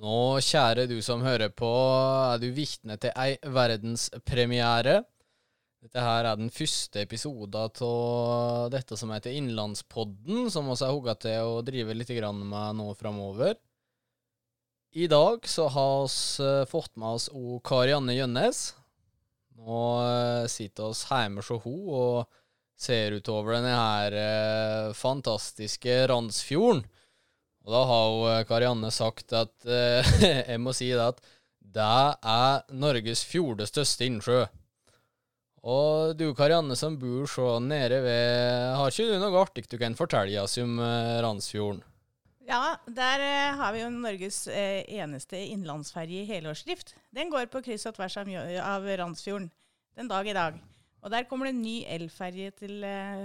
Nå, kjære du som hører på, er du vitne til ei verdenspremiere. Dette her er den første episoden av dette som heter Innlandspodden, som vi har hugga til å drive litt med nå framover. I dag så har vi eh, fått med oss o Karianne Gjønnes. Nå eh, sitter oss hjemme hos henne og ser utover denne her eh, fantastiske Randsfjorden. Og da har jo eh, Karianne sagt at eh, Jeg må si det at det er Norges fjorde største innsjø. Og du Karianne som bor så nede ved Har ikke du noe artig du kan fortelle oss om eh, Randsfjorden? Ja, der har vi jo Norges eneste innlandsferje i helårsdrift. Den går på kryss og tvers av, Randsfjorden den dag i dag. Og der kommer det en ny elferje til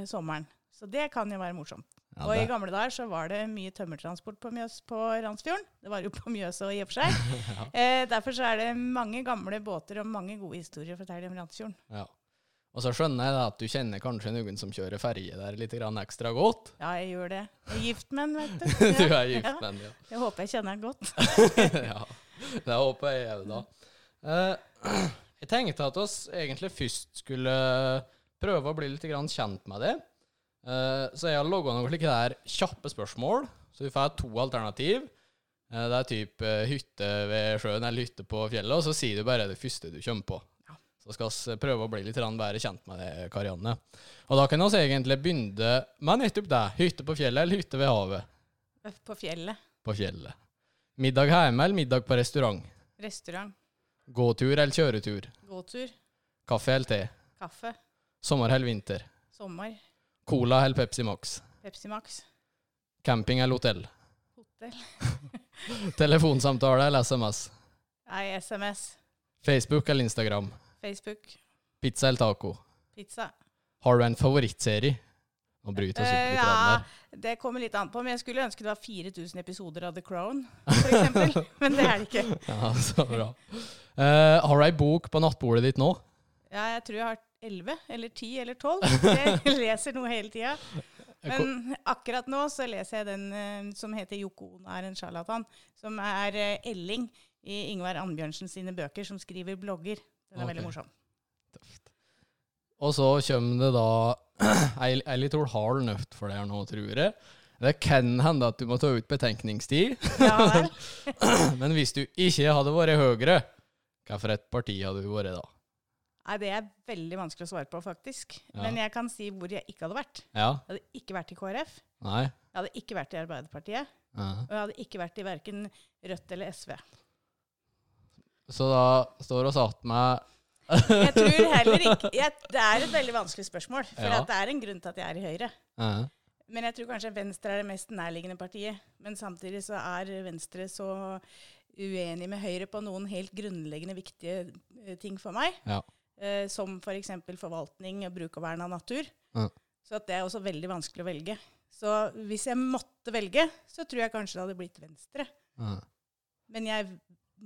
sommeren. Så det kan jo være morsomt. Ja, og i gamle dager så var det mye tømmertransport på, Mjøs, på Randsfjorden. Det var jo på Mjøsa i og for seg. eh, derfor så er det mange gamle båter og mange gode historier å fortelle om Randsfjorden. Ja. Og så skjønner jeg at du kjenner kanskje noen som kjører ferje der litt grann ekstra godt. Ja, jeg gjør det. Jeg er gift med en, vet du. du er gift ja. med en, ja. Jeg håper jeg kjenner han godt. ja, det håper jeg òg, da. Eh, jeg tenkte at oss egentlig først skulle prøve å bli litt grann kjent med det. Eh, så jeg har logga noen slike der kjappe spørsmål. Så vi får to alternativ. Uh, det er typ eh, hytte ved sjøen eller hytte på fjellet, og så sier du bare det første du kommer på. Ja. Så skal vi prøve å bli litt bedre kjent med det, Karianne. Og da kan vi egentlig begynne med nettopp det. Hytte på fjellet eller hytte ved havet? På fjellet. På fjellet. Middag hjemme eller middag på restaurant? Restaurant. Gåtur eller kjøretur? Gåtur. Kaffe eller te? Kaffe. Sommer eller vinter? Sommer. Cola eller Pepsi Max? Pepsi Max. Camping eller hotell? Hotell. Telefonsamtale eller SMS? Nei, SMS. Facebook eller Instagram? Facebook. Pizza eller taco? Pizza. Har du en favorittserie? Nå bryter oss Eh, litt. ja, det kommer litt an på. Men jeg skulle ønske det var 4000 episoder av The Crown, eksempel. men det er det ikke. Ja, så bra. Uh, har du ei bok på nattbordet ditt nå? Ja, jeg tror jeg har 11 eller 10 eller 12. Jeg leser noe hele tida. Men akkurat nå så leser jeg den eh, som heter 'Joko Ono er en sjarlatan'. Som er eh, Elling i Ingvar Annbjørnsen sine bøker, som skriver blogger. Den er okay. veldig morsom. Og så kommer det da ei, ei litt hard nøft for deg nå, tror jeg. Det kan hende at du må ta ut betenkningstid. Ja. Men hvis du ikke hadde vært Høyre, hvilket parti hadde du vært da? Nei, det er veldig vanskelig å svare på, faktisk. Ja. Men jeg kan si hvor jeg ikke hadde vært. Ja? Jeg hadde ikke vært i KrF. Nei? Jeg hadde ikke vært i Arbeiderpartiet. Ja. Og jeg hadde ikke vært i verken Rødt eller SV. Så da står oss att med Jeg tror heller ikke jeg, Det er et veldig vanskelig spørsmål. For det er en grunn til at jeg er i Høyre. Men jeg tror kanskje Venstre er det mest nærliggende partiet. Men samtidig så er Venstre så uenig med Høyre på noen helt grunnleggende viktige eh, ting for meg. Ja. Eh, som f.eks. For forvaltning og bruk og vern av natur. Ja. Så at det er også veldig vanskelig å velge. Så hvis jeg måtte velge, så tror jeg kanskje det hadde blitt Venstre. Ja. Men jeg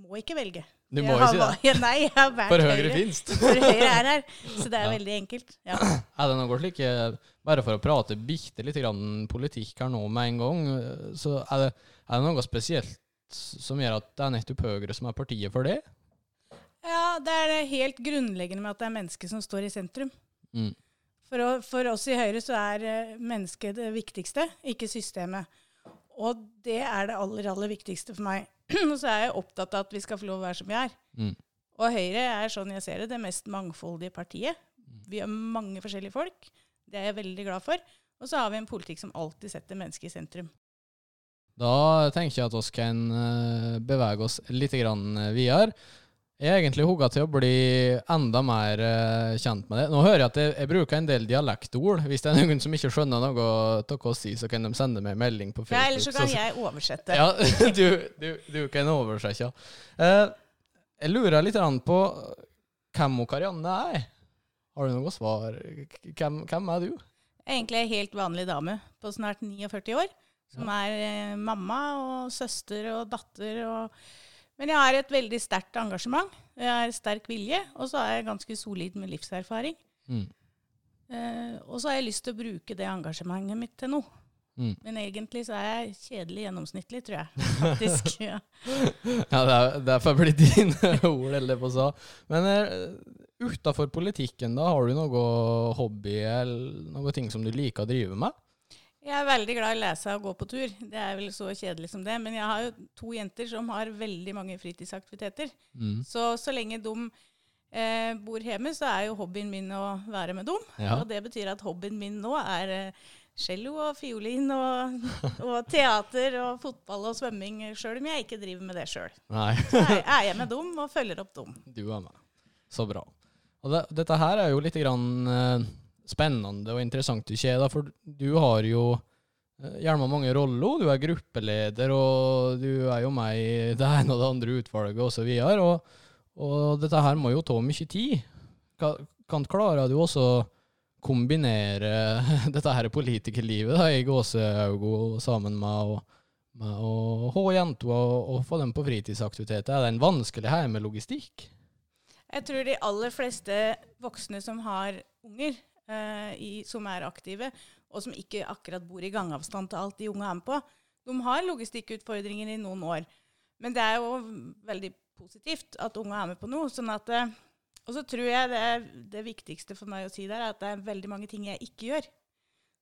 må ikke velge. Du må jo va- det. Nei, jeg har vært For Høyre finst. For Høyre er her. Så det er Ja. veldig enkelt. Ja. Er det noe slik eh, Bare for å prate bitte litt grann politikk her nå med en gang, eh, så er det, er det noe spesielt som gjør at det er nettopp Høyre som er partiet for det? Ja, det er det helt grunnleggende med at det er mennesket som står i sentrum. Mm. For, å, for oss i Høyre så er eh, mennesket det viktigste, ikke systemet. Og det er det aller, aller viktigste for meg. Og så er jeg opptatt av at vi skal få lov å være som vi er. Mm. Og Høyre er, sånn jeg ser det, det mest mangfoldige partiet. Vi har mange forskjellige folk. Det er jeg veldig glad for. Og så har vi en politikk som alltid setter mennesket i sentrum. Da tenker jeg at vi kan eh, bevege oss litt grann eh, videre. Jeg er egentlig hugga til å bli enda mer eh, kjent med det. Nå hører jeg at jeg, jeg bruker en del dialektord. Hvis det er noen som ikke skjønner noe av hva jeg sier, så kan de sende meg en melding på Facebook. Ja, ellers så kan jeg oversette. Ja, du, du, du kan oversette. ja. jeg lurer litt på hvem Karianne er. Har du noe svar? Hvem, hvem er du? Egentlig en helt vanlig dame på snart 49 år. Som er eh, mamma og søster og datter. Og Men jeg har et veldig sterkt engasjement. Jeg har sterk vilje, og så er jeg ganske solid med livserfaring. Mm. Eh, og så har jeg lyst til å bruke det engasjementet mitt til noe. Mm. Men egentlig så er jeg kjedelig gjennomsnittlig, tror jeg. Faktisk. ja, ja det, er, det er for å bli dine ord, eller på så. Men uh, utafor politikken, da, har du noe hobby eller noe ting som du liker å drive med? Jeg er veldig glad i å lese og gå på tur. Det er vel så kjedelig som det. Men jeg har jo to jenter som har veldig mange fritidsaktiviteter. Mm. Så så lenge de eh, bor hjemme, så er jo hobbyen min å være med dem. Ja. Og det betyr at hobbyen min nå er eh, cello og fiolin og, og, teater og fotball og svømming, sjøl om jeg ikke driver med det sjøl. Så er jeg med dem og følger opp dem. Du er med. Så bra. Og det, dette her er jo litt grann, uh, spennende og interessant du ser, for du har jo uh, gjerne mange roller. Du er gruppeleder, og du er jo med i det ene og det andre utvalget osv. Og, og, og dette her må jo ta mye tid. Kan, kan klare du også kombinere dette her politikerlivet da, i gåseøyne sammen med å, med å ha jenter og, og, få dem på fritidsaktiviteter? Er det en vanskelig her med logistikk? Jeg tror de aller fleste voksne som har unger, eh, i, som er aktive, og som ikke akkurat bor i gangavstand til alt de unge er med på, de har logistikkutfordringer i noen år. Men det er jo veldig positivt at unge er med på noe. sånn at eh, og så tror jeg det, det, viktigste for meg å si der, er at det er veldig mange ting jeg ikke gjør.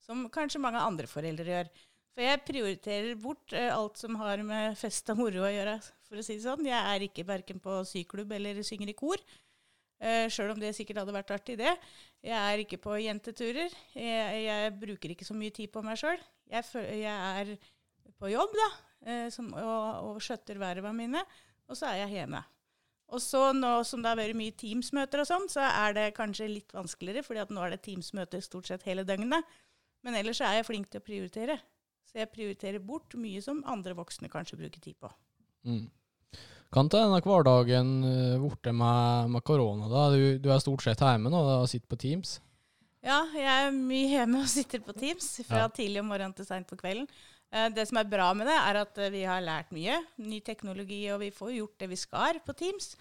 Som kanskje mange andre foreldre gjør. For jeg prioriterer bort uh, alt som har med fest og moro å gjøre, for å si det sånn. Jeg er ikke verken på syklubb eller synger i kor. Uh, Sjøl om det sikkert hadde vært artig, det. Jeg er ikke på jenteturer. Jeg, jeg bruker ikke så mye tid på meg sjøl. Jeg, jeg, er på jobb, da, uh, som, og, og skjøtter verva mine. Og så er jeg hjemme. Og så nå som det har vært mye Teams-møter og sånn, så er det kanskje litt vanskeligere, fordi at nå er det Teams-møter stort sett hele døgnet. Men ellers er jeg flink til å prioritere. Så jeg prioriterer bort mye som andre voksne kanskje bruker tid på. Mm. Kan ta denne hverdagen eh, borte med, med korona, da? Du, du, er stort sett hjemme nå og sitter på Teams? Ja, jeg er mye hjemme og sitter på Teams fra ja. tidlig om morgenen til seint på kvelden. Eh, det som er bra med det, er at eh, vi har lært mye. Ny teknologi, og vi får gjort det vi skal på Teams.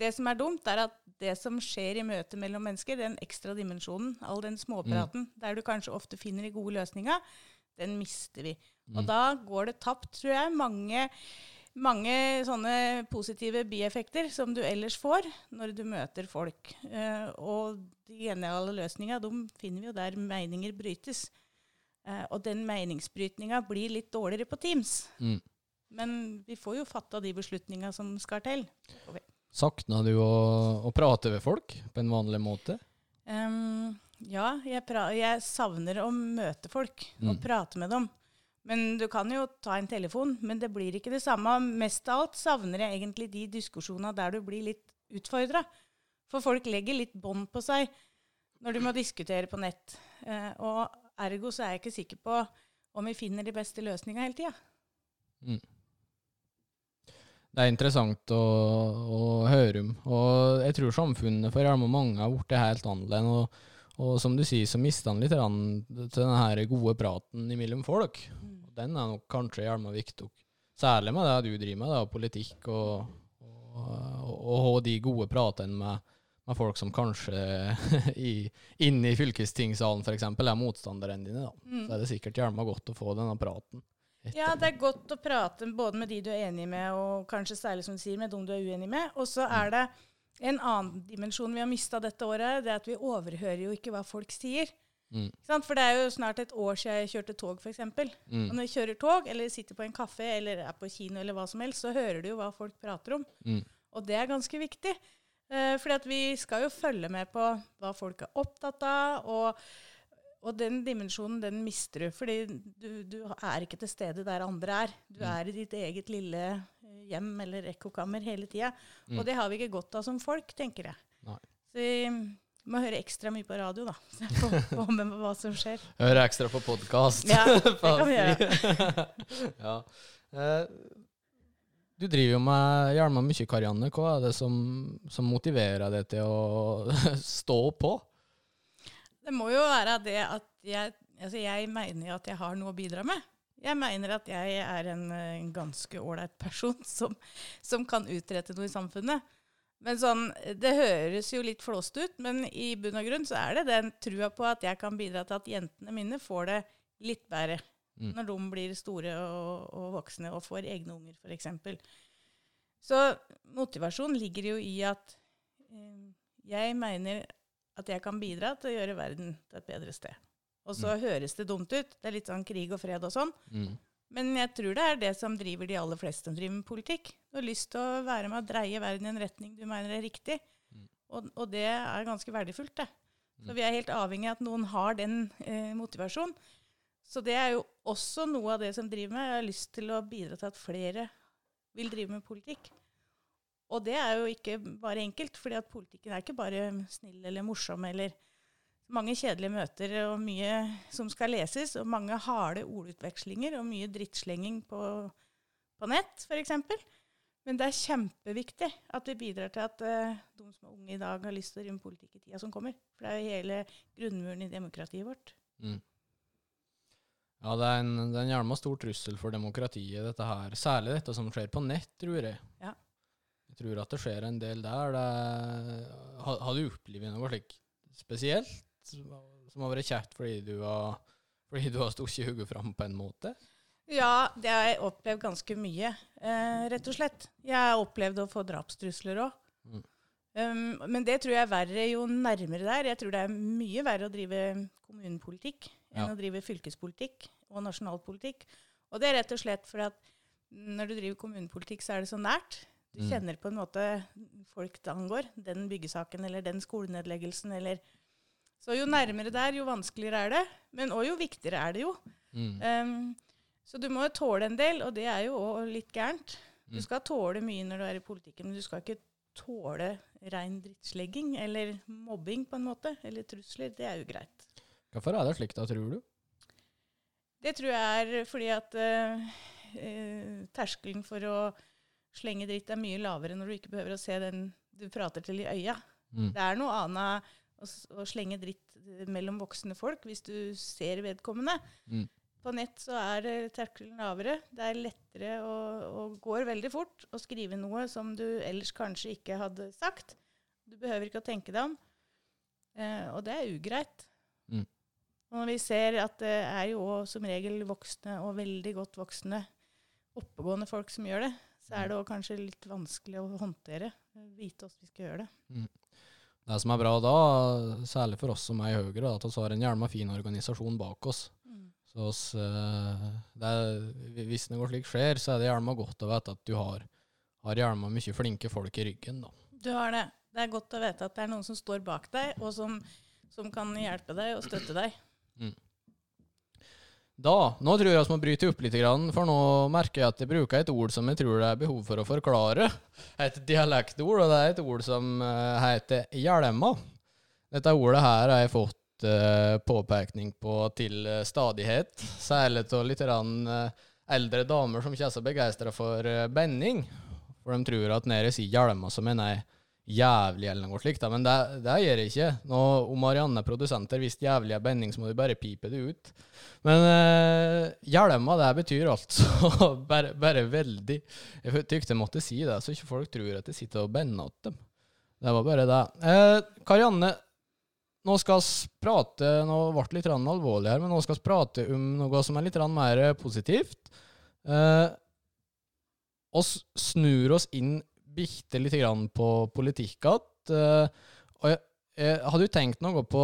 Det som er dumt, er at det som skjer i møtet mellom mennesker, den ekstra dimensjonen, all den småpraten, mm. der du kanskje ofte finner de gode løsninga, den mister vi. Mm. Og da går det tapt, tror jeg, mange, mange sånne positive bieffekter som du ellers får når du møter folk. Eh, og de geniale løsninga, de finner vi jo der meninger brytes. Eh, og den meningsbrytninga blir litt dårligere på Teams. Mm. Men vi får jo fatta de beslutninga som skal til. Sakna du å, å, prate med folk på en vanlig måte? Um, ja, jeg, jeg, savner å møte folk mm. og prate med dem. Men du kan jo ta en telefon, men det blir ikke det samme. Mest av alt savner jeg egentlig de diskusjonene der du blir litt utfordra. For folk legger litt bånd på seg når du må diskutere på nett. Eh, og Ergo så er jeg ikke sikker på om vi finner de beste løsningene hele tida. Mm. Det er interessant å, å, høre om. Og jeg tror samfunnet for Hjelm mange har blitt helt annerledes. Og, og, som du sier, så mister han litt til den gode praten mellom folk. Mm. Den er nok kanskje Hjelma viktig. Særlig med det du driver med, da, politikk og, og, og, de gode pratene med med folk som kanskje i, inne i fylkestingsalen f.eks. er motstanderne dine, da. Mm. så er det sikkert gjerne godt å få denne praten. Etter. Ja, det er godt å prate både med de du er enig med, og kanskje særlig som du sier, med de du er uenig med. Og så er det en annen dimensjon vi har mista dette året, det er at vi overhører jo ikke hva folk sier. Mm. For det er jo snart et år siden jeg kjørte tog, f.eks. Mm. Og når jeg kjører tog, eller sitter på en kafé, eller er på kino, eller hva som helst, så hører du jo hva folk prater om. Mm. Og det er ganske viktig. Eh, fordi vi skal jo følge med på hva folk er opptatt av. og, og den dimensjonen, den mister du. Fordi du, du, er ikke til stede der andre er. Du mm. er i ditt eget lille eh, hjem eller ekkokammer hele tida. Mm. Og det har vi ikke godt av som folk, tenker jeg. Nei. Så vi må høre ekstra mye på radio, da. Få, får med hva som skjer. Høre ekstra på podkast. Ja, det kan vi gjøre. ja. Eh, du driver jo med hjelma mye, Karianne. Hva er det som, som motiverer deg til å stå på? Det må jo være det at jeg, altså jeg mener at jeg har noe å bidra med. Jeg mener at jeg er en, en ganske ålreit person som, som, kan utrette noe i samfunnet. Men sånn, Det høres jo litt flåst ut, men i bunn og grunn så er det den trua på at jeg kan bidra til at jentene mine får det litt bedre mm. når de blir store og, og, voksne og får egne unger, f.eks. Så motivasjon ligger jo i at eh, jeg mener at jeg kan bidra til å gjøre verden til et bedre sted. Og så mm. høres det dumt ut. Det er litt sånn krig og fred og sånn. Mm. Men jeg tror det er det som driver de aller fleste som driver med politikk. Du har lyst til å være med å dreie verden i en retning du mener er riktig. Mm. Og, og, det er ganske verdifullt, det. Så mm. vi er helt avhengig av at noen har den eh, motivasjonen. Så det er jo også noe av det som driver meg. Jeg har lyst til å bidra til at flere vil drive med politikk. Og det er jo ikke bare enkelt, fordi at politikken er ikke bare snill eller morsom eller mange kjedelige møter og mye som skal leses, og mange harde ordutvekslinger og mye drittslenging på, på nett, f.eks. Men det er kjempeviktig at vi bidrar til at uh, de som er unge i dag, har lyst til å drive med politikk i tida som kommer. For det er jo hele grunnmuren i demokratiet vårt. Mm. Ja, det er en, det er en gjerne stor trussel for demokratiet, dette her. Særlig dette som skjer på nett, tror jeg. Ja. Jeg tror at det skjer en del der. Det, har, har, du opplevd noe slikt spesielt? Som har vært kjært fordi du har, fordi du har stukket hodet fram på en måte? Ja, det har jeg opplevd ganske mye, eh, rett og slett. Jeg har opplevd å få drapstrusler òg. Mm. Um, men det tror jeg er verre jo nærmere der. Jeg tror det er mye verre å drive kommunepolitikk enn ja. å drive fylkespolitikk og nasjonalpolitikk. Og det er rett og slett fordi at når du driver kommunepolitikk, så er det så nært. Du mm. kjenner på en måte folk det angår. Den byggesaken eller den skolenedleggelsen eller så jo nærmere det er, jo vanskeligere er det. Men òg jo viktigere er det jo. Mm. Um, så du må jo tåle en del, og det er jo òg litt gærent. Du mm. skal tåle mye når du er i politikken, men du skal ikke tåle rein drittslegging eller mobbing, på en måte. Eller trusler. Det er jo greit. Hvorfor er det slik, da, tror du? Det tror jeg er fordi at uh, uh, terskelen for å slenge dritt er mye lavere når du ikke behøver å se den du prater til i øya. Mm. Det er noe annet å, slenge dritt mellom voksne folk hvis du ser vedkommende. Mm. På nett så er terskelen lavere. Det er lettere og, og, går veldig fort å skrive noe som du ellers kanskje ikke hadde sagt. Du behøver ikke å tenke deg om. Eh, og det er ugreit. Mm. Og når vi ser at det er jo som regel voksne, og veldig godt voksne, oppegående folk som gjør det, så er det òg kanskje litt vanskelig å håndtere. Vite åssen vi skal gjøre det. Mm. Det som er bra da, særlig for oss som er i Høyre, er at vi har en jævla fin organisasjon bak oss. Mm. Så oss, det er, hvis noe slikt skjer, så er det jævla godt å vite at du har, har jævla mye flinke folk i ryggen. da. Du har det. Det er godt å vite at det er noen som står bak deg, og som, som kan hjelpe deg og støtte deg. Mm. Da, Nå tror jeg vi må bryte opp litt, for nå merker jeg at jeg bruker et ord som jeg tror det er behov for å forklare. Et dialektord, og det er et ord som uh, heter hjelma. Dette ordet her har jeg fått uh, påpekning på til stadighet. Særlig av litt eldre damer som ikke er så begeistra for benning. For de tror at når jeg sier hjelma, så mener jeg jævlig eller noe slikt. Men det, det gjør jeg ikke. Nå, om Marianne produsenter visste jævlig er benning, så må du bare pipe det ut. Men eh, hjelma, det betyr altså bare, bare, veldig Jeg tykte jeg måtte si det, så ikke folk tror at jeg sitter og bender til dem. Det var bare det. Eh, Karianne, nå skal vi prate Nå ble det litt alvorlig her, men nå skal vi prate om noe som er litt mer positivt. Eh, og snur oss inn bitte lite grann på politikk igjen. Uh, har du tenkt noe på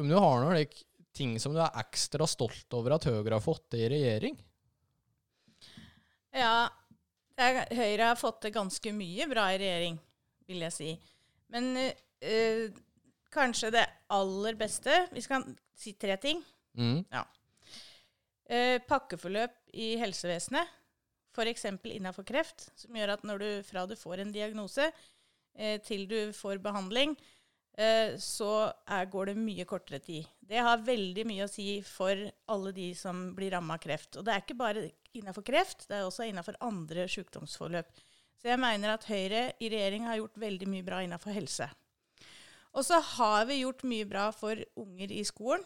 om du har noen ting som du er ekstra stolt over at Høyre har fått til i regjering? Ja, er, Høyre har fått til ganske mye bra i regjering, vil jeg si. Men uh, kanskje det aller beste Vi skal si tre ting. Mm. Ja. Uh, pakkeforløp i helsevesenet f.eks. innafor kreft, som gjør at du, fra du får en diagnose eh, til du får behandling, eh, så er, går det mye kortere tid. Det har veldig mye å si for alle de som blir ramma av kreft. Og det er ikke bare innafor kreft, det er også innafor andre sykdomsforløp. Så jeg mener at Høyre i regjering har gjort veldig mye bra innafor helse. Og så har vi gjort mye bra for unger i skolen.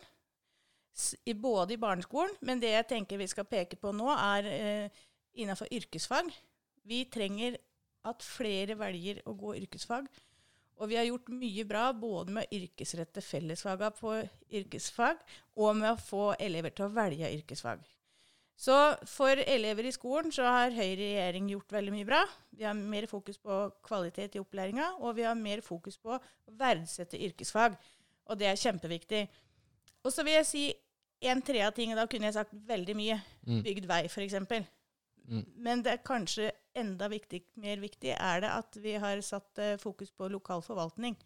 både i barneskolen, men det jeg tenker vi skal peke på nå, er eh, innenfor yrkesfag. Vi trenger at flere velger å gå yrkesfag. Og vi har gjort mye bra både med å yrkesrette fellesfagene på yrkesfag, og med å få elever til å velge yrkesfag. Så for elever i skolen så har Høyre i regjering gjort veldig mye bra. Vi har mer fokus på kvalitet i opplæringa, og vi har mer fokus på å verdsette yrkesfag. Og det er kjempeviktig. Og så vil jeg si en tre av tingene. Da kunne jeg sagt veldig mye. Mm. Bygd vei, f.eks. Mm. Men det er kanskje enda viktig, mer viktig er det at vi har satt eh, fokus på lokal forvaltning.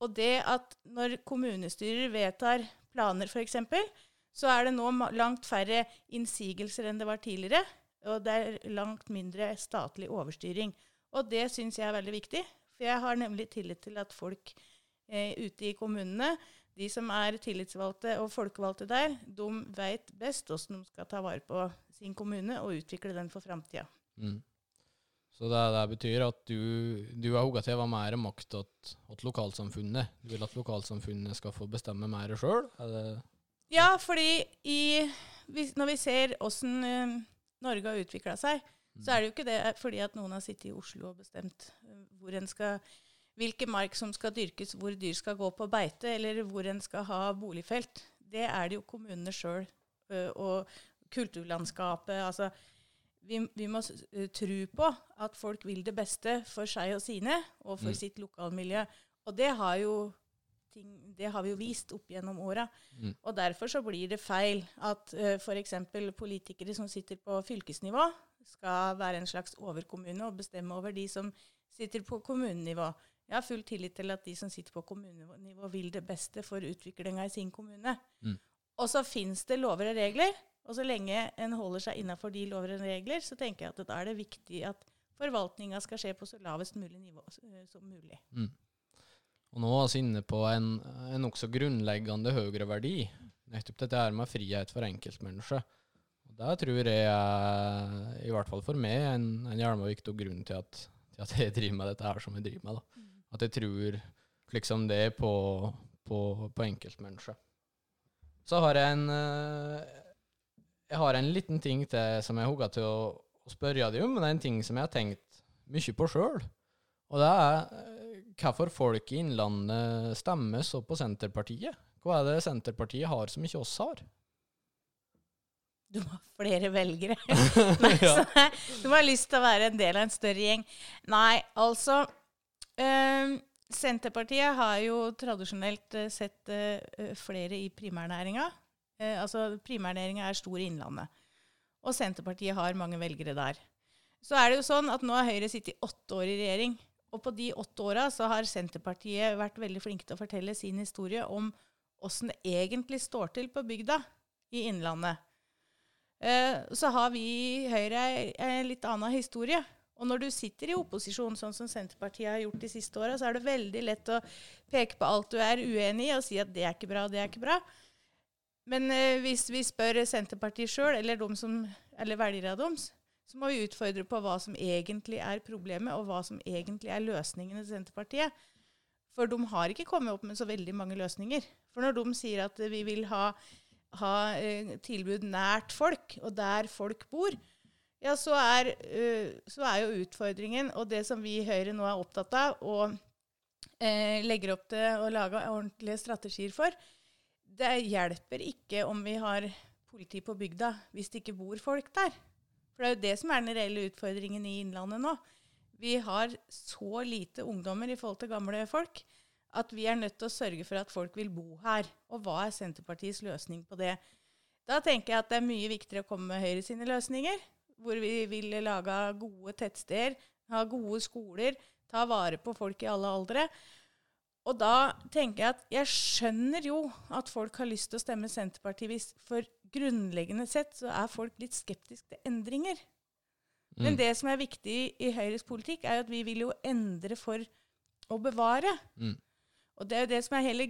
Og det at når kommunestyrer vedtar planer, f.eks., så er det nå langt færre innsigelser enn det var tidligere. Og det er langt mindre statlig overstyring. Og det syns jeg er veldig viktig. For jeg har nemlig tillit til at folk eh, ute i kommunene, de som er tillitsvalgte og folkevalgte der, de vet best hvordan de skal ta vare på sin kommune og utvikle den for framtida. Mm. Så det, det betyr at du, du har hugga til ha mer makt til lokalsamfunnet. Du vil at lokalsamfunnet skal få bestemme mer sjøl? Ja, fordi i, når vi ser åssen uh, Norge har utvikla seg, så er det jo ikke det fordi at noen har sittet i Oslo og bestemt eh, hvor en skal hvilke mark som skal dyrkes, hvor dyr skal gå på beite, eller hvor en skal ha boligfelt. Det er det jo kommunene sjøl. Og kulturlandskapet. Altså, vi, vi må eh, tro på at folk vil det beste for seg og sine, og for Mm. sitt lokalmiljø. Og det har, jo ting, det har vi jo vist opp gjennom åra. Mm. Og derfor så blir det feil at uh, f.eks. politikere som sitter på fylkesnivå, skal være en slags overkommune og bestemme over de som sitter på kommunenivå. Jeg har full tillit til at de som sitter på kommunenivå, vil det beste for utviklinga i sin kommune. Mm. Og så fins det lover og regler, og så lenge en holder seg innafor de lover og regler, så tenker jeg at da er det viktig at forvaltninga skal skje på så lavest mulig nivå eh, som mulig. Mm. Og nå er vi inne på en, en nokså grunnleggende høyere verdi. Nettopp dette her med frihet for enkeltmennesket. Og Det tror jeg er, i hvert fall for meg, en, en jævla viktig grunn til at, til at jeg driver med dette her som jeg driver med. da. At jeg tror liksom det på, på, på enkeltmennesket. Så har jeg en eh, Jeg har en liten ting til som jeg hugga til å, å spørre deg om, men det er en ting som jeg har tenkt mye på sjøl. Og det er eh, hvorfor folk i Innlandet stemmer så på Senterpartiet. Hva er det Senterpartiet har som ikke oss har? Du må ha flere velgere. Nei, så, du må ha lyst til å være en del av en større gjeng. Nei, altså øh, Senterpartiet har jo tradisjonelt eh, sett øh, flere i primærnæringa. Eh, altså primærnæringa er stor i Innlandet. Og Senterpartiet har mange velgere der. Så er det jo sånn at nå har Høyre sittet åtte år i regjering. Og på de åtte åra så har Senterpartiet vært veldig flinke til å fortelle sin historie om åssen det egentlig står til på bygda i Innlandet. Eh, så har vi i Høyre en litt annen historie. Og når du sitter i opposisjon, sånn som Senterpartiet har gjort de siste åra, så er det veldig lett å peke på alt du er uenig i, og si at det er ikke bra, det er ikke bra. Men eh, hvis vi spør Senterpartiet sjøl, eller, de som- eller velgerne så må vi utfordre på hva som egentlig er problemet, og hva som egentlig er løsningene til Senterpartiet. For de har ikke kommet opp med så veldig mange løsninger. For når de sier at vi vil ha ha eh, tilbud nært folk, og der folk bor, ja, så er, eh, så er jo utfordringen, og det som vi i Høyre nå er opptatt av, og eh, legger opp til å lage ordentlige strategier for, det hjelper ikke om vi har politi på bygda hvis det ikke bor folk der. For det er jo det som er den reelle utfordringen i Innlandet nå. Vi har så lite ungdommer i forhold til gamle folk at vi er nødt til å sørge for at folk vil bo her. Og hva er Senterpartiets løsning på det? Da tenker jeg at det er mye viktigere å komme med Høyre sine løsninger, hvor vi vil lage gode tettsteder, ha gode skoler, ta vare på folk i alle aldre. Og da tenker jeg at jeg skjønner jo at folk har lyst til å stemme Senterpartiet, hvis for grunnleggende sett så er folk litt skeptiske til endringer. Men Mm. det som er viktig i Høyres politikk, er at vi vil jo endre for å bevare. Mm. Og det er jo det som er hele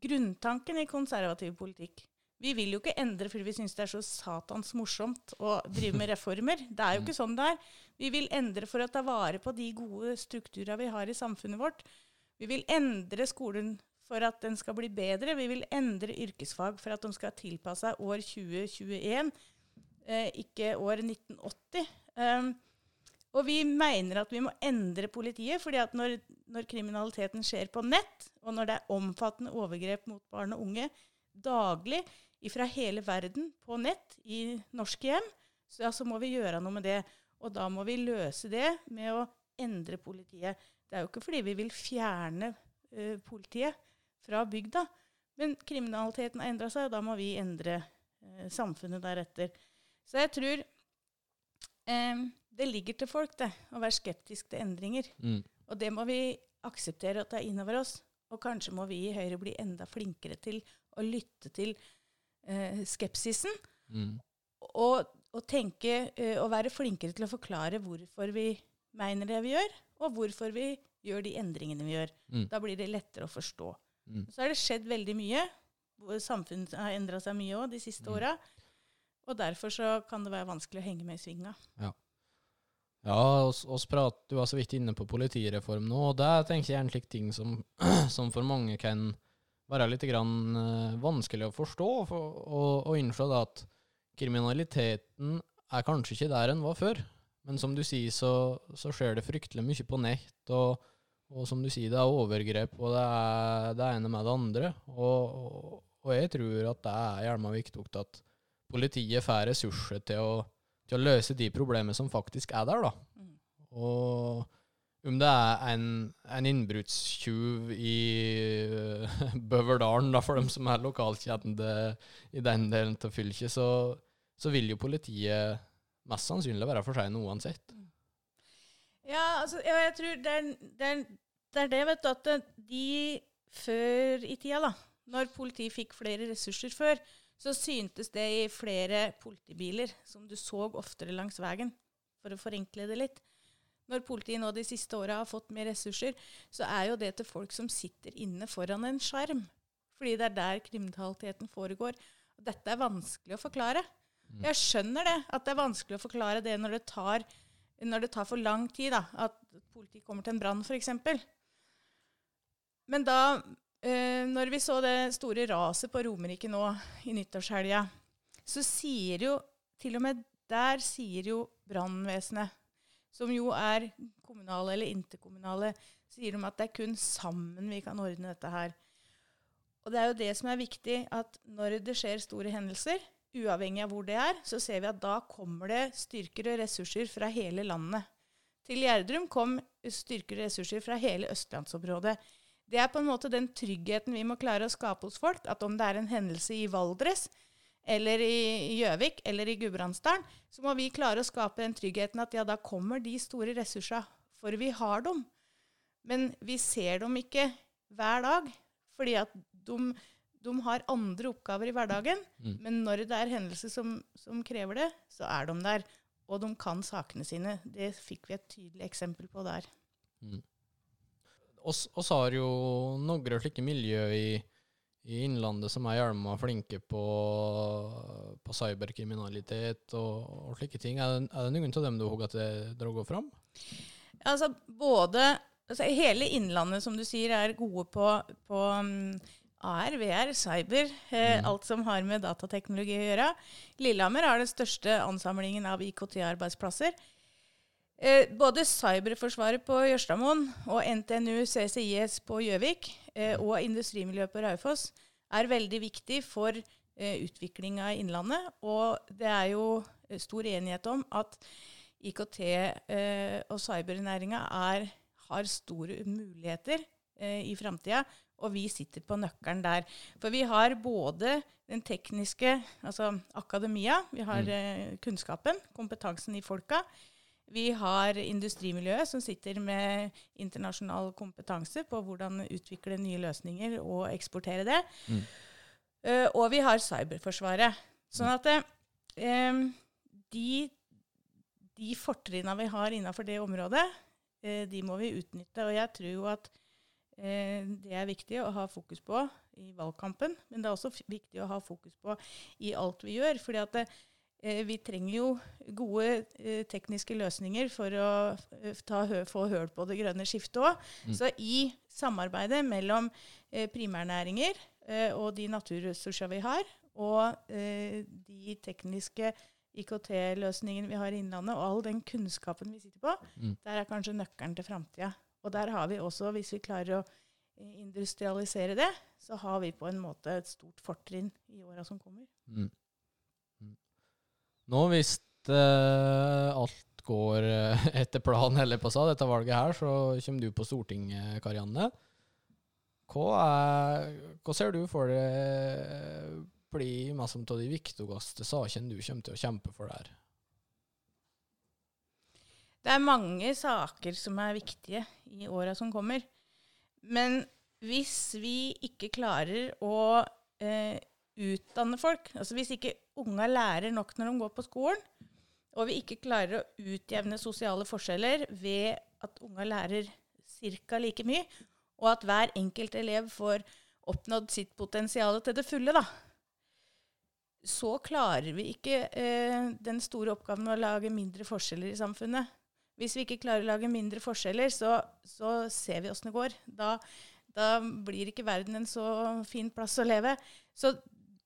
grunntanken i konservativ politikk. Vi vil jo ikke endre fordi vi syns det er så satans morsomt å drive med reformer. Det er jo ikke sånn det er. Vi vil endre for å ta vare på de gode strukturene vi har i samfunnet vårt. Vi vil endre skolen for at den skal bli bedre. Vi vil endre yrkesfag for at de skal tilpasse seg år 2021, eh, ikke år 1980. Um, og vi mener at vi må endre politiet, fordi at når, når kriminaliteten skjer på nett, og når det er omfattende overgrep mot barn og unge daglig fra hele verden på nett i norske hjem, så, ja, så må vi gjøre noe med det. Og da må vi løse det med å endre politiet. Det er jo ikke fordi vi vil fjerne uh, politiet fra bygda, men kriminaliteten har endra seg, og da må vi endre uh, samfunnet deretter. Så jeg tror um, det ligger til folk det, å være skeptisk til endringer. Mm. Og det må vi akseptere og ta inn over oss. Og kanskje må vi i Høyre bli enda flinkere til å lytte til uh, skepsisen. Mm. Og, og, tenke og være flinkere til å forklare hvorfor vi mener det vi gjør, og hvorfor vi gjør de endringene vi gjør. Mm. Da blir det lettere å forstå. Mm. Så har det skjedd veldig mye. Samfunnet har endra seg mye òg de siste mm. åra. Og derfor så kan det være vanskelig å henge med i svinga. Ja. Ja, oss, oss prat, du var så vidt inne på politireform nå, og det tenker jeg er en slik ting som, som, for mange kan være litt grann, uh, vanskelig å forstå, for, og, og innse at kriminaliteten er kanskje ikke der den var før. Men som du sier, så, så skjer det fryktelig mye på nett. Og, og, som du sier, det er overgrep, og det er det ene med det andre. Og, og, og jeg tror at det er gjerne viktig at politiet får ressurser til å, til å, løse de problemene som faktisk er der. da. Mm. Og om det er en, en innbruddstyv i uh, Bøverdalen, da, for dem som er lokalkjente i den delen av fylket, så, så vil jo politiet mest sannsynlig være for sein uansett. Ja, altså, ja, jeg tror det er, det, er, det er, det, vet du, at de før i tida, da, når politiet fikk flere ressurser før, så syntes det i flere politibiler som du så oftere langs veien, for å forenkle det litt. Når politiet nå de siste åra har fått mer ressurser, så er jo det til folk som sitter inne foran en skjerm. Fordi det er der kriminaliteten foregår. Og dette er vanskelig å forklare. Jeg skjønner det, at det er vanskelig å forklare det når det tar, når det tar for lang tid. da, At politiet kommer til en brann, f.eks. Men da, eh, når vi så det store raset på Romerike nå i nyttårshelga, så sier jo til og med der sier jo brannvesenet, som jo er kommunale eller interkommunale, sier de at det er kun sammen vi kan ordne dette her. Og det er jo det som er viktig, at når det skjer store hendelser, uavhengig av hvor det er, så ser vi at da kommer det styrker og ressurser fra hele landet. Til Gjerdrum kom styrker og ressurser fra hele østlandsområdet. Det er på en måte den tryggheten vi må klare å skape hos folk, at om det er en hendelse i Valdres, eller i Gjøvik eller i Gudbrandsdalen, så må vi klare å skape den tryggheten at ja, da kommer de store ressursene, for vi har dem. Men vi ser dem ikke hver dag, fordi at de de har andre oppgaver i hverdagen, mm. men når det er hendelser som, som, krever det, så er de der. Og de kan sakene sine. Det fikk vi et tydelig eksempel på der. Mm. Oss, oss, har jo noen slike miljø i, i, Innlandet som er hjelma flinke på, på cyberkriminalitet og, og, slike ting. Er det, er det noen av dem du har dratt fram? Altså, både altså, Hele Innlandet, som du sier, er gode på, på um, AR, VR, cyber, eh, mm. alt som har med datateknologi å gjøre. Lillehammer har den største ansamlingen av IKT-arbeidsplasser. Eh, både Cyberforsvaret på Jørstadmoen og NTNU CCIS på Gjøvik eh, og industrimiljøet på Raufoss er veldig viktig for eh, utviklinga i Innlandet. Og det er jo eh, stor enighet om at IKT eh, og cybernæringa har store muligheter eh, i framtida og vi sitter på nøkkelen der. For vi har både den tekniske, altså akademia, vi har mm. eh, kunnskapen, kompetansen i folka. Vi har industrimiljøet, som sitter med internasjonal kompetanse på hvordan utvikle nye løsninger og eksportere det. Mm. Uh, og vi har Cyberforsvaret. Sånn at uh, de, de fortrinna vi har innafor det området, uh, de må vi utnytte. Og jeg tror jo at det er viktig å ha fokus på i valgkampen, men det er også viktig å ha fokus på i alt vi gjør. fordi at det, eh, vi trenger jo gode eh, tekniske løsninger for å ta, få høl på det grønne skiftet òg. Mm. Så i samarbeidet mellom primærnæringer og de naturressursene vi har, og de tekniske IKT-løsningene vi har i Innlandet, og all den kunnskapen vi sitter på, mm. der er kanskje nøkkelen til framtida. Og der har vi også, hvis vi klarer å industrialisere det, så har vi på en måte et stort fortrinn i åra som kommer. Mm. Mm. Nå hvis uh, alt går uh, etter planen, eller på seg, dette valget her, så kommer du på Stortinget, Karianne. Hva, er, hva ser du for deg blir mest av de viktigste sakene du kommer til å kjempe for der? Det er mange saker som er viktige i åra som kommer. Men hvis vi ikke klarer å eh, utdanne folk, altså hvis ikke unga lærer nok når de går på skolen, og vi ikke klarer å utjevne sosiale forskjeller ved at unga lærer ca. like mye, og at hver enkelt elev får oppnådd sitt potensial til det fulle, da, så klarer vi ikke eh, den store oppgaven å lage mindre forskjeller i samfunnet. Hvis vi ikke klarer å lage mindre forskjeller, så, så ser vi åssen det går. Da, da, blir ikke verden en så fin plass å leve. Så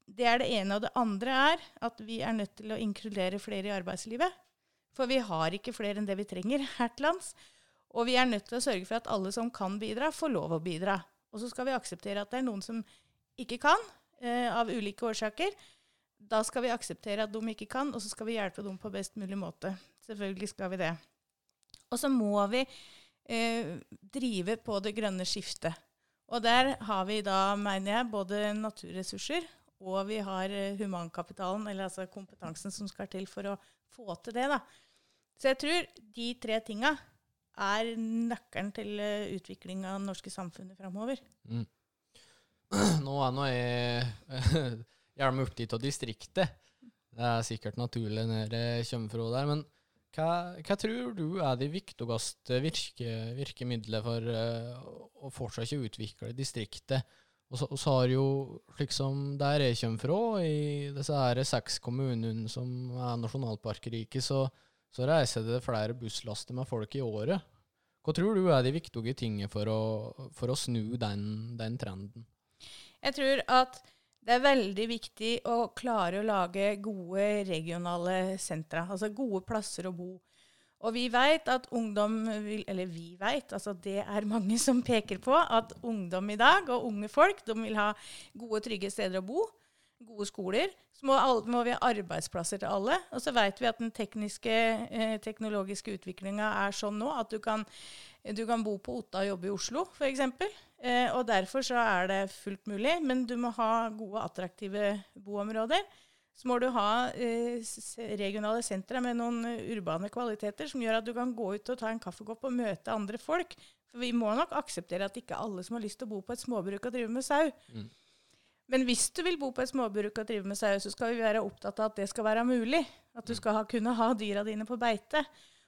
det er det ene. Og det andre er at vi er nødt til å inkludere flere i arbeidslivet. For vi har ikke flere enn det vi trenger her til lands. Og vi er nødt til å sørge for at alle som kan bidra, får lov å bidra. Og så skal vi akseptere at det er noen som ikke kan, eh, av ulike årsaker. Da skal vi akseptere at de ikke kan, og så skal vi hjelpe dem på best mulig måte. Selvfølgelig skal vi det. Og så må vi eh, drive på det grønne skiftet. Og der har vi da, mener jeg, både naturressurser og vi har eh, humankapitalen, eller altså kompetansen som skal til for å få til det. da. Så jeg tror de tre tinga er nøkkelen til uh, utvikling av det norske samfunnet framover. Mm. Nå er nå jeg gjerne opptatt av distriktet. Det er sikkert naturlig når jeg kommer fra der. Men hva, hva, tror du er de viktigste virke, virkemidlene for uh, å fortsatt utvikle distriktet? Og så, og så har jo, slik som der jeg kommer fra, i disse her seks kommunene som er nasjonalparkriket, så, så reiser det flere busslaster med folk i året. Hva tror du er de viktige tingene for å, for å snu den, den trenden? Jeg tror at det er veldig viktig å klare å lage gode regionale sentra, altså gode plasser å bo. Og vi vet at ungdom vil Eller vi vet, altså det er mange som peker på at ungdom i dag og unge folk de vil ha gode, trygge steder å bo. Gode skoler. Så må, må vi ha arbeidsplasser til alle. Og så vet vi at den tekniske, eh, teknologiske utviklinga er sånn nå at du kan, du kan bo på Otta og jobbe i Oslo, f.eks. Eh, og derfor så er det fullt mulig. Men du må ha gode, attraktive boområder. Så må du ha eh, regionale sentre med noen urbane kvaliteter som gjør at du kan gå ut og ta en kaffekopp og møte andre folk. For vi må nok akseptere at ikke alle som har lyst til å bo på et småbruk og drive med sau. Mm. Men hvis du vil bo på et småbruk og drive med sau, så skal vi være opptatt av at det skal være mulig. At du skal ha, kunne ha dyra dine på beite.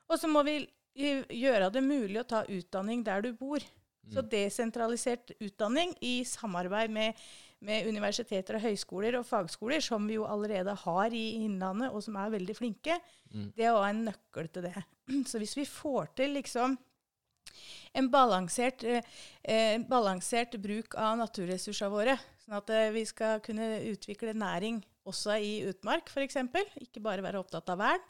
Og så må vi gjøre det mulig å ta utdanning der du bor. Så mm. desentralisert utdanning i samarbeid med, med, universiteter og høyskoler og fagskoler, som vi jo allerede har i Innlandet, og som er veldig flinke, mm. det er òg en nøkkel til det. Så hvis vi får til liksom en balansert, eh, balansert bruk av naturressursene våre, sånn at eh, vi skal kunne utvikle næring også i utmark, f.eks., ikke bare være opptatt av vern.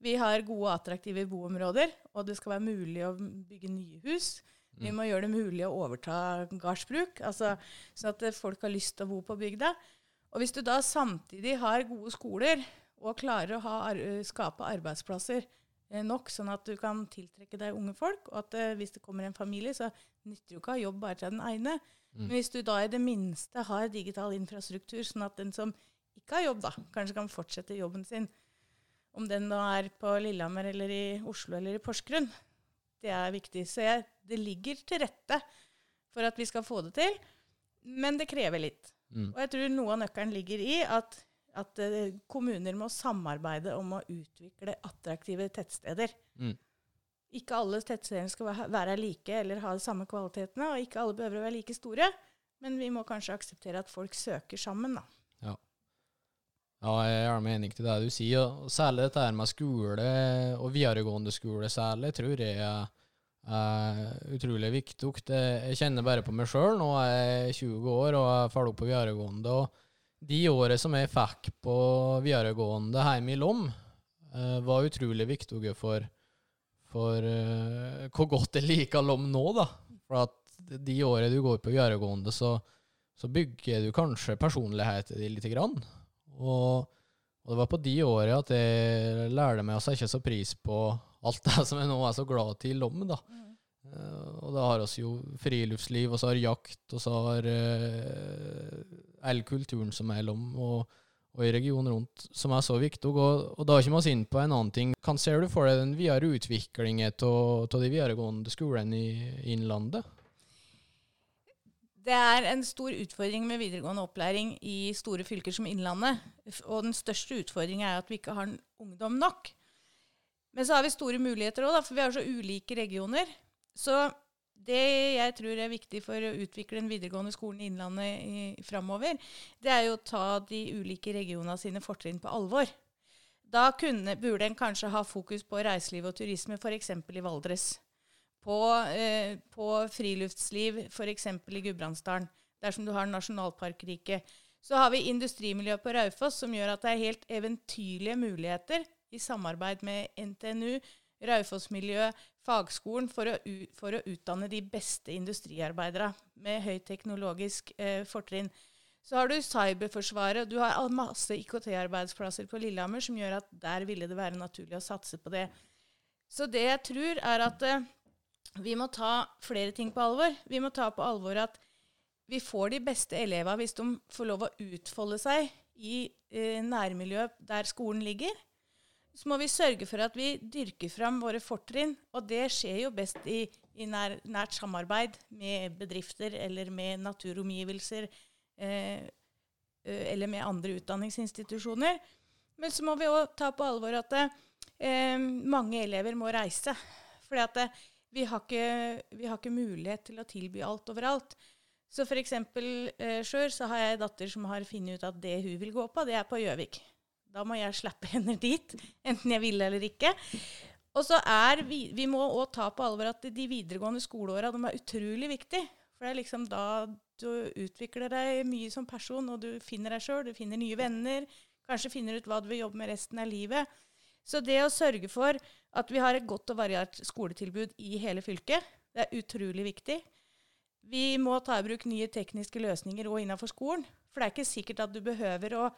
Vi har gode, og attraktive boområder, og det skal være mulig å bygge nye hus. Vi mm. må gjøre det mulig å overta gardsbruk, altså, sånn at folk har lyst til å bo på bygda. Og hvis du da samtidig har gode skoler og klarer å ha, skape arbeidsplasser eh, nok, sånn at du kan tiltrekke deg unge folk, og at eh, hvis det kommer en familie, så nytter jo ikke å ha jobb bare til den ene. Mm. Men hvis du da i det minste har digital infrastruktur, sånn at den som ikke har jobb, da, kanskje kan fortsette jobben sin, om den da er på Lillehammer eller i Oslo eller i Porsgrunn, det er viktig. Så jeg, det ligger til rette for at vi skal få det til, men det krever litt. Mm. Og jeg tror noe av nøkkelen ligger i at, at uh, kommuner må samarbeide om å utvikle attraktive tettsteder. Mm. Ikke alle tettstedene skal være like eller ha de samme kvalitetene, og ikke alle behøver å være like store, men vi må kanskje akseptere at folk søker sammen, da. Ja. Ja, jeg er gjerne enig til det du sier. og Særlig dette med skole, og videregående skole særlig, tror jeg er, utrolig viktig. Jeg kjenner bare på meg sjøl. Nå er jeg 20 år og er ferdig på videregående. og De årene som jeg fikk på videregående hjemme i Lom, uh, var utrolig viktige for, for uh, hvor godt det liker Lom nå. da. For at de årene du går på videregående, så, så bygger du kanskje personligheten din lite grann. Og, og, det var på de årene at jeg lærte meg å sette så pris på alt det som jeg nå er så glad til i Lom. da. Mm. Uh, og da har vi jo friluftsliv, og så har jakt, og så har uh, all kulturen som er Lom. og og i regionen rundt, som er så viktig. Og, og da kommer vi inn på en annen ting. Hva ser du for deg den videre utviklingen av de videregående skolene i Innlandet? Det er en stor utfordring med videregående opplæring i store fylker som Innlandet. Og den største utfordringen er at vi ikke har ungdom nok. Men så har vi store muligheter òg, for vi har så ulike regioner. Så det jeg tror er viktig for å utvikle den videregående skolen i Innlandet framover, det er jo å ta de ulike regionene sine fortrinn på alvor. Da kunne, burde en kanskje ha fokus på reiseliv og turisme, f.eks. i Valdres. På, eh, på friluftsliv, f.eks. i Gudbrandsdalen, dersom du har nasjonalparkrike. Så har vi industrimiljøet på Raufoss, som gjør at det er helt eventyrlige muligheter i samarbeid med NTNU, Raufoss-miljøet, fagskolen for å, for å, utdanne de beste industriarbeidere med høyteknologisk eh, fortrinn. Så har du Cyberforsvaret, og du har masse IKT-arbeidsplasser på Lillehammer som gjør at der ville det være naturlig å satse på det. Så det jeg tror, er at eh, vi må ta flere ting på alvor. Vi må ta på alvor at vi får de beste elevene hvis de får lov å utfolde seg i eh, nærmiljøet der skolen ligger så må vi sørge for at vi dyrker fram våre fortrinn. Og det skjer jo best i, i nær, nært samarbeid med bedrifter eller med naturomgivelser eh, eller med andre utdanningsinstitusjoner. Men så må vi òg ta på alvor at eh, mange elever må reise. For vi, har vi har ikke mulighet til å tilby alt overalt. Så f.eks. Eh, sjøl har jeg en datter som har funnet ut at det hun vil gå på, det er på Gjøvik. Da må jeg slappe hender dit, enten jeg vil eller ikke. Og så er vi, vi må òg ta på alvor at de videregående skoleåra er utrolig viktige. For det er liksom da du utvikler deg mye som person, og du finner deg sjøl, du finner nye venner. Kanskje finner ut hva du vil jobbe med resten av livet. Så det å sørge for at vi har et godt og variert skoletilbud i hele fylket, det er utrolig viktig. Vi må ta i bruk nye tekniske løsninger òg innenfor skolen. For det er ikke sikkert at du behøver å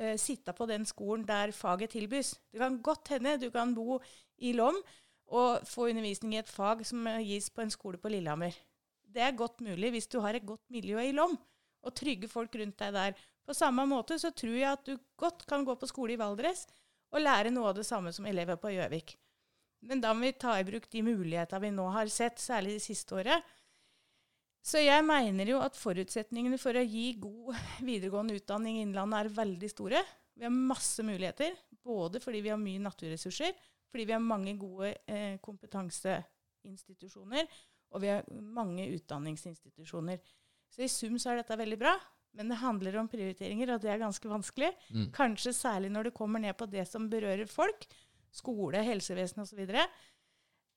uh, sitte på den skolen der faget tilbys. Det kan godt hende du kan bo i Lom og få undervisning i et fag som gis på en skole på Lillehammer. Det er godt mulig hvis du har et godt miljø i Lom og trygge folk rundt deg der. På samme måte så tror jeg at du godt kan gå på skole i Valdres og lære noe av det samme som elever på Gjøvik. Men da må vi ta i bruk de mulighetene vi nå har sett, særlig det siste året, så jeg mener jo at forutsetningene for å gi god videregående utdanning i Innlandet er veldig store. Vi har masse muligheter, både fordi vi har mye naturressurser, fordi vi har mange gode eh, kompetanseinstitusjoner, og vi har mange utdanningsinstitusjoner. Så i sum så er dette veldig bra. Men det handler om prioriteringer, og det er ganske vanskelig. Mm. Kanskje særlig når det kommer ned på det som berører folk. Skole, helsevesen osv.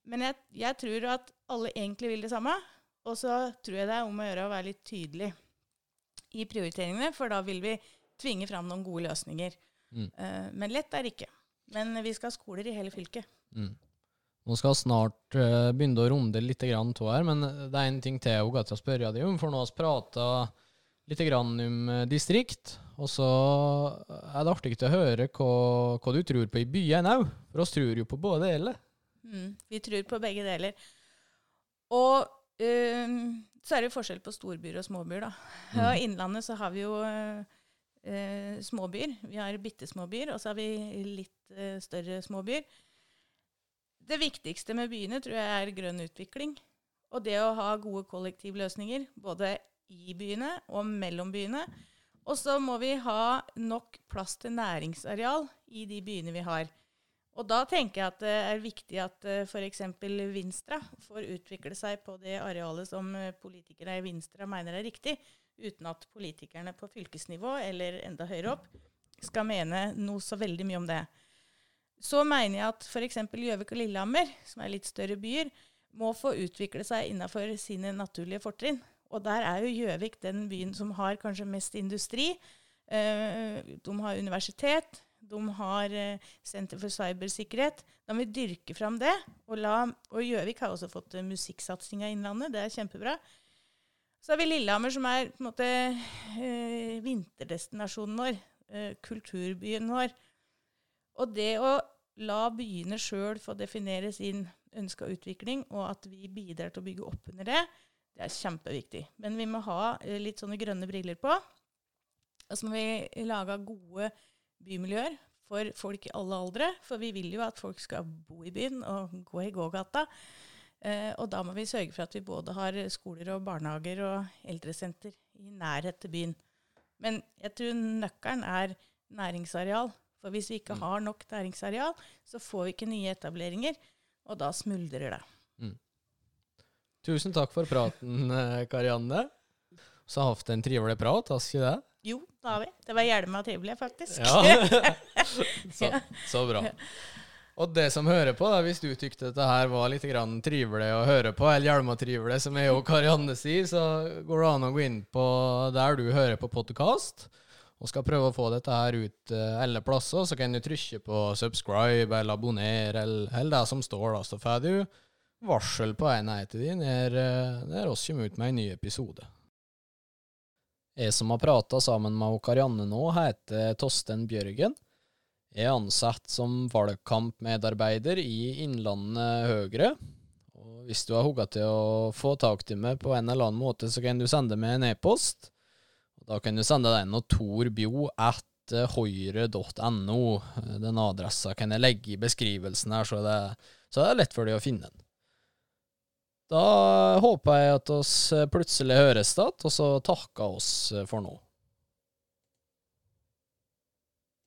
Men jeg, jeg tror at alle egentlig vil det samme. Og så tror jeg det er om å gjøre å være litt tydelig i prioriteringene, for da vil vi tvinge fram noen gode løsninger. Mm. Uh, men lett er det ikke. Men vi skal ha skoler i hele fylket. Mm. Nå skal vi snart uh, begynne å runde litt grann her, men det er en ting til jeg har spørre deg om. For nå har vi prata litt grann om distrikt, og så er det artig å høre hva, hva du tror på i byene òg. For oss tror jo på både deler. Mm, vi tror på begge deler. Og Uh, så er det jo forskjell på storbyer og småbyer, da. Mm. Og I Innlandet så har vi jo uh, småbyer. Vi har bitte småbyer, og så har vi litt uh, større småbyer. Det viktigste med byene tror jeg er grønn utvikling. Og det å ha gode kollektivløsninger, både i byene og mellom byene. Og så må vi ha nok plass til næringsareal i de byene vi har. Og da tenker jeg at det er viktig at eh, f.eks. Vinstra får utvikle seg på det arealet som eh, politikere i Vinstra mener er riktig, uten at politikerne på fylkesnivå eller enda høyere opp skal mene noe så veldig mye om det. Så mener jeg at f.eks. Gjøvik og Lillehammer, som er litt større byer, må få utvikle seg innenfor sine naturlige fortrinn. Og der er jo Gjøvik den byen som har kanskje mest industri. Uh, de har universitet, de har eh, Senter for cybersikkerhet. Da må vi dyrke fram det. Og, Gjøvik har også fått uh, musikksatsinga Innlandet. Det er kjempebra. Så har vi Lillehammer, som er på en måte eh, vinterdestinasjonen vår. Eh, kulturbyen vår. Og det å la byene sjøl få definere sin ønska utvikling, og at vi bidrar til å bygge opp under det, det er kjempeviktig. Men vi må ha eh, litt sånne grønne briller på. Og så må vi lage gode bymiljøer for folk i alle aldre. For vi vil jo at folk skal bo i byen og gå i gågata. Eh, og da må vi sørge for at vi både har skoler og barnehager og eldresenter i nærhet til byen. Men jeg tror nøkkelen er næringsareal. For hvis vi ikke mm. har nok næringsareal, så får vi ikke nye etableringer, og da smuldrer det. Mm. Tusen takk for praten, eh, Karianne. Så har hatt en trivelig prat, har ikke det? Jo, det har vi. Det var hjelma trivelig, faktisk. Ja. så, så, bra. Og det som hører på, da, hvis du tykte dette her var litt trivelig å høre på, eller hjelma trivelig, som jeg og Karianne sier, så går det an å gå inn på der du hører på podkast og skal prøve å få dette her ut uh, alle plasser, så kan du trykke på subscribe eller abonner, eller, eller det som står, da. Så får du varsel på enheten din når, når oss kommer ut med en ny episode. Jeg som har prata sammen med Karianne nå, heter Tosten Bjørgen. Jeg er ansatt som valgkampmedarbeider i Innlandet Høyre. Hvis du har hugga til å få tak i meg på en eller annen måte, så kan du sende meg en e-post da kan du sende den til torbjo at høyre.no. Den adressa kan jeg legge i beskrivelsen her, så det, så det er lett for deg å finne den. Da håper jeg at oss plutselig høres igjen, og så takker oss for nå.